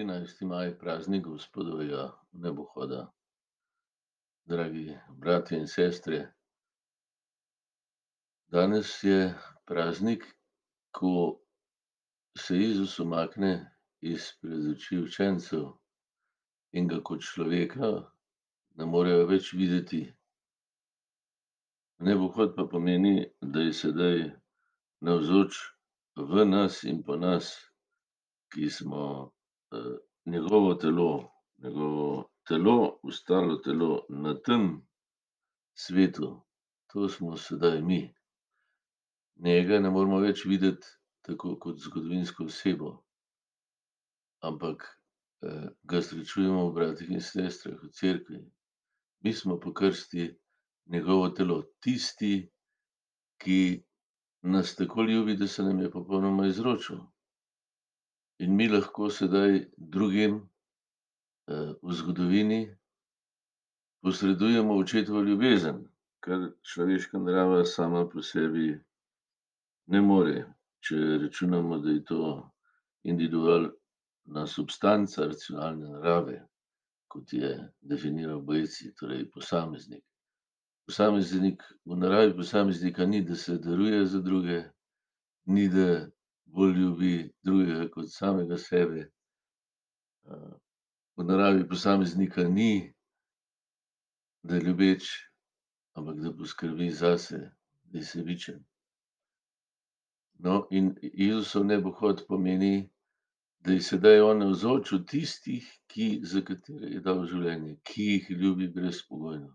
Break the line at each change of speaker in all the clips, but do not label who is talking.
Trinajsti maj, praznik gospodovega vnebohoda. Dragi bratje in sestre. Danes je praznik, ko se Jezus umakne izpred oči učencev in ga kot človeka ne morejo več videti. Vnebohod pa pomeni, da je sedaj navzoč v nas in po nas, ki smo, njegovo telo, njegovo telo, ostalo telo na tem svetu. To smo sedaj mi. Njega ne moremo več videti tako kot zgodovinsko osebo, ampak, ga srečujemo v bratih in sestrah v cerkvi. Mi smo po krsti njegovo telo. Tisti, ki nas tako ljubi, da se nam je popolnoma izročil. In mi lahko sedaj drugim, v zgodovini posredujemo očetovo ljubezen, kar človeška narava sama po sebi ne more. Če računamo, da je to individualna substanca racionalne narave, kot je definiral Bojci, torej posameznik. Posameznik, v naravi posameznika ni, da se daruje za druge, ni, da bolj ljubi drugega kot samega sebe. v naravi posameznika ni, da je ljubeč, ampak da poskrbi zase, da je sebičen. No, in Jezusov nebohod pomeni, da je sedaj on navzoč v tistih, ki, za katere je dal življenje, ki jih ljubi brezpogojno.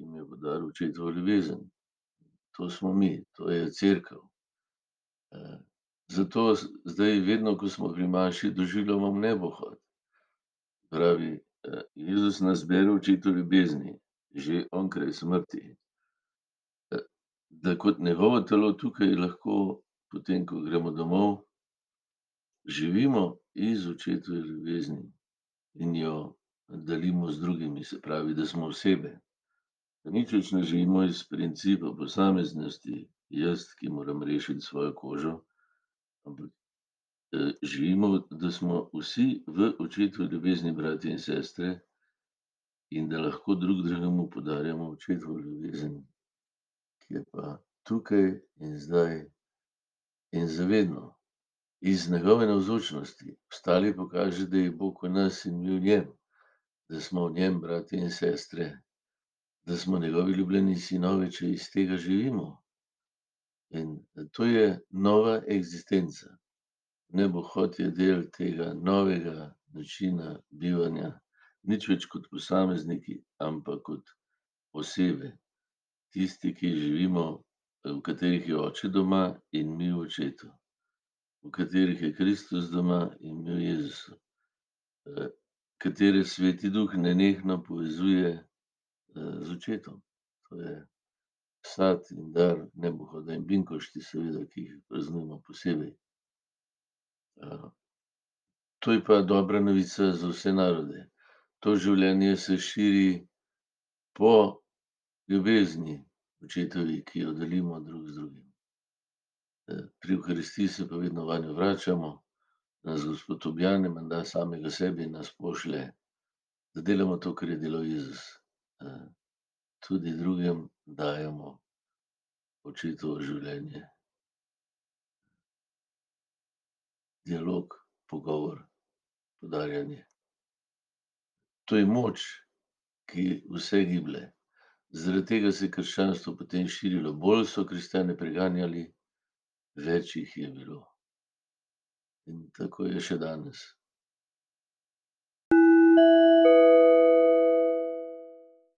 Jim je podaril očetovo ljubezen. To smo mi, to je cerkev. Zato zdaj vedno, ko smo pri maši, doživljamo vnebohod. Pravi, Jezus nas bere v očetovi ljubezni že onkraj smrti. da kot njegovo telo tukaj lahko, potem ko gremo domov, živimo iz očetove ljubezni in jo delimo z drugimi, se pravi, da smo osebe. Da nič več ne živimo iz principa posameznosti, jaz, ki moram rešiti svojo kožo, ampak, živimo, da smo vsi v očetovi ljubezni bratje in sestre in da lahko drug drugemu podarjamo očetovo ljubezen, ki je pa tukaj in zdaj in za vedno. Iz njegove navzočnosti. Ostali pa kaže, da je Bog v nas in mi v njem. Da smo v njem bratje in sestre, da smo njegovi ljubljeni sinovi, če iz tega živimo. In to je nova eksistenca. Vnebohod je del tega novega načina bivanja. Nič več kot posamezniki, ampak kot osebe. Tisti, ki živimo, v katerih je Oče doma in mi v očetu. V katerih je Kristus doma in mi v Jezusu. katere sveti duh nenehno povezuje, z očetom. To je sad in dar vnebohoda in binkošti, seveda, ki jih praznujemo posebej. to je pa dobra novica za vse narode. To življenje se širi po ljubezni očetovi, ki jo delimo drug z drugim. pri evharistiji se pa vedno vanjo vračamo, nas Gospod objame, menda samega sebe in nas pošlje, da delamo to, kar je delal Jezus. tudi drugim dajemo očetovo življenje. Dialog, pogovor, podarjanje. To je moč, ki vse giblje. Zaradi tega se je krščanstvo potem širilo. Bolj so kristjane preganjali, več jih je bilo. In tako je še danes.